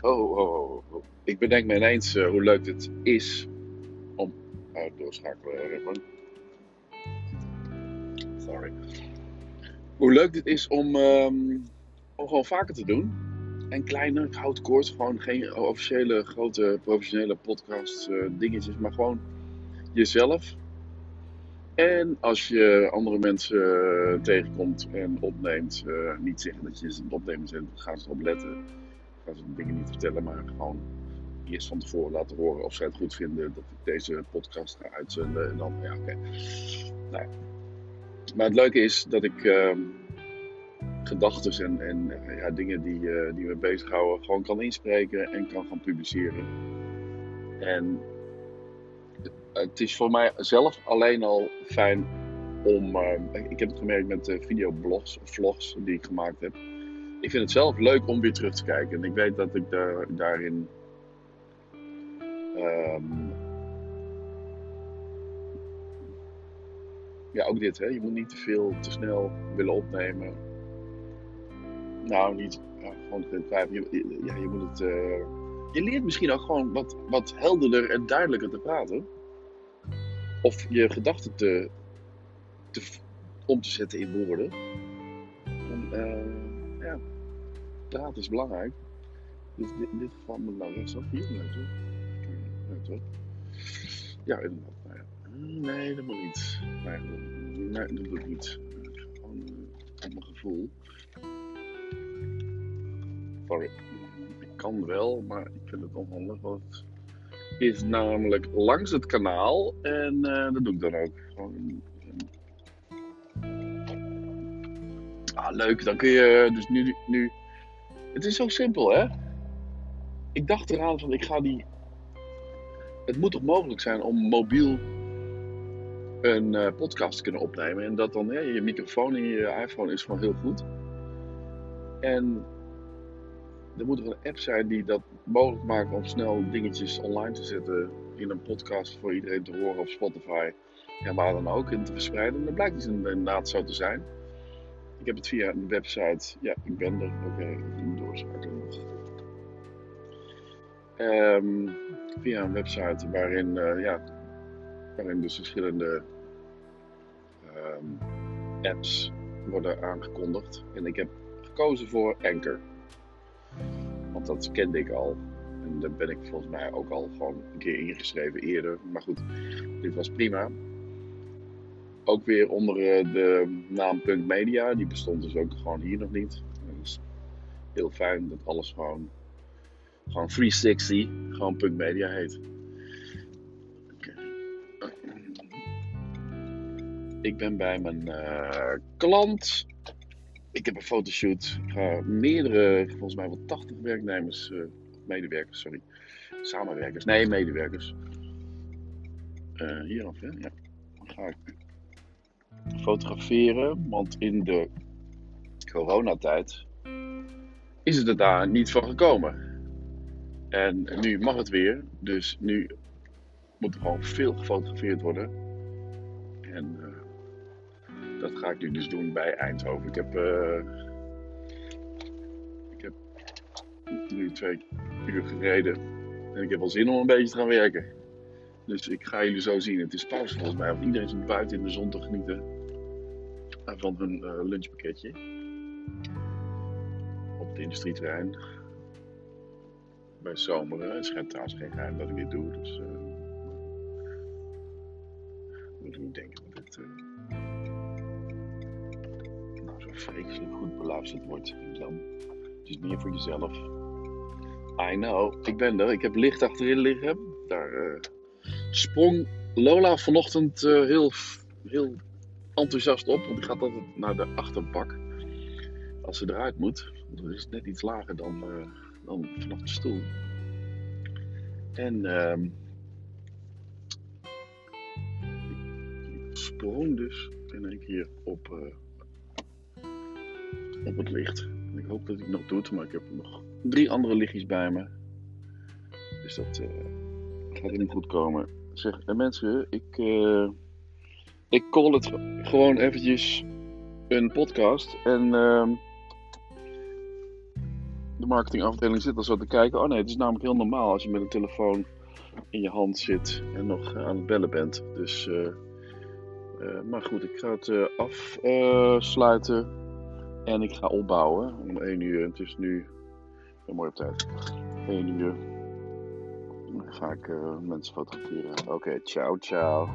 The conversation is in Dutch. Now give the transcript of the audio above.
Oh, oh, oh, oh. Ik bedenk me ineens uh, hoe leuk het is om. Uh, doorschakelen. Sorry. Hoe leuk het is om, om gewoon vaker te doen. En kleine, ik houd kort, gewoon geen officiële grote professionele podcast uh, dingetjes, maar gewoon jezelf. En als je andere mensen tegenkomt en opneemt, niet zeggen dat je ze het opnemen bent, gaan ze erop letten gaan ze dingen niet vertellen, maar gewoon eerst van tevoren laten horen of zij het goed vinden dat ik deze podcast ga uitzenden. En dan, ja, oké. Nou, maar het leuke is dat ik uh, gedachten en, en ja, dingen die, uh, die me bezighouden gewoon kan inspreken en kan gaan publiceren. En het is voor mij zelf alleen al fijn om. Uh, ik heb het gemerkt met de videoblogs of vlogs die ik gemaakt heb ik vind het zelf leuk om weer terug te kijken. En ik weet dat ik daar, daarin. Um, ja, ook dit, hè. Je moet niet te veel, te snel willen opnemen. Nou, niet. Ja, gewoon Je, ja, je moet het. Uh, je leert misschien ook gewoon wat, wat helderder en duidelijker te praten. Of je gedachten te, te, om te zetten in woorden. En, uh, ja, is belangrijk. Dus in dit geval moet nou rechtsaf hier. Nee, Ja, inderdaad. Nou ja. Nee, dat moet niet. Nee, nee dat doe ik niet. Gewoon uh, op mijn gevoel. Sorry. Ik kan wel, maar ik vind het onhandig. Want het is namelijk langs het kanaal. En uh, dat doe ik dan ook. Gewoon Ah, leuk. Dan kun je dus nu, nu. Het is zo simpel, hè? Ik dacht eraan van ik ga die. Het moet toch mogelijk zijn om mobiel een uh, podcast te kunnen opnemen. En dat dan, je microfoon in je iPhone is gewoon heel goed. En er moet er een app zijn die dat mogelijk maakt om snel dingetjes online te zetten in een podcast voor iedereen te horen op Spotify. Ja, waar dan ook in te verspreiden. En dat blijkt dus inderdaad zo te zijn. Ik heb het via een website. Ja, ik ben er. Oké, okay, nog. Um, via een website waarin, uh, ja, waarin dus verschillende um, apps worden aangekondigd. En ik heb gekozen voor Anchor. Want dat kende ik al. En daar ben ik volgens mij ook al gewoon een keer ingeschreven eerder. Maar goed, dit was prima ook weer onder eh, de naam Punk Media. Die bestond dus ook gewoon hier nog niet. is heel fijn dat alles gewoon, gewoon 360, gewoon Punk Media heet. Ik ben bij mijn uh, klant. Ik heb een fotoshoot. Ik ga meerdere, volgens mij wel 80 werknemers, uh, medewerkers, sorry. Samenwerkers, nee, medewerkers. Uh, hieraf, hè? Ja. Dan ga ik fotograferen. Want in de coronatijd is het er daar niet van gekomen. En nu mag het weer. Dus nu moet er gewoon veel gefotografeerd worden. En uh, dat ga ik nu dus doen bij Eindhoven. Ik heb, uh, ik heb nu twee uur gereden. En ik heb wel zin om een beetje te gaan werken. Dus ik ga jullie zo zien. Het is pauze volgens mij. Want iedereen zit buiten in de zon te genieten van hun uh, lunchpakketje. Op het industrieterrein. Bij zomeren. Het schijnt trouwens geen geheim dat ik dit doe. Dus moet ik niet denken dat dit nou, zo vreselijk goed beluisterd wordt. Dan. Het is meer voor jezelf. I know, ik ben er. Ik heb licht achterin liggen. Daar sprong Lola vanochtend heel, heel enthousiast op, want die gaat altijd naar de achterbak als ze eruit moet. Dat is net iets lager dan, uh, dan vanaf de stoel. En uh, ik sprong dus en ik hier op, uh, op het licht. En ik hoop dat hij nog doet, maar ik heb nog drie andere lichtjes bij me. Dus dat uh, gaat niet goed komen. Zeg, mensen, ik ik call het gewoon eventjes een podcast. En uh, de marketingafdeling zit al zo te kijken. Oh nee, het is namelijk heel normaal als je met een telefoon in je hand zit en nog aan het bellen bent. Dus, uh, uh, maar goed, ik ga het uh, afsluiten en ik ga opbouwen om 1 uur. Het is nu, ja, mooi op tijd, 1 uur. Dan ga ik mensen fotograferen. Oké, ciao, ciao.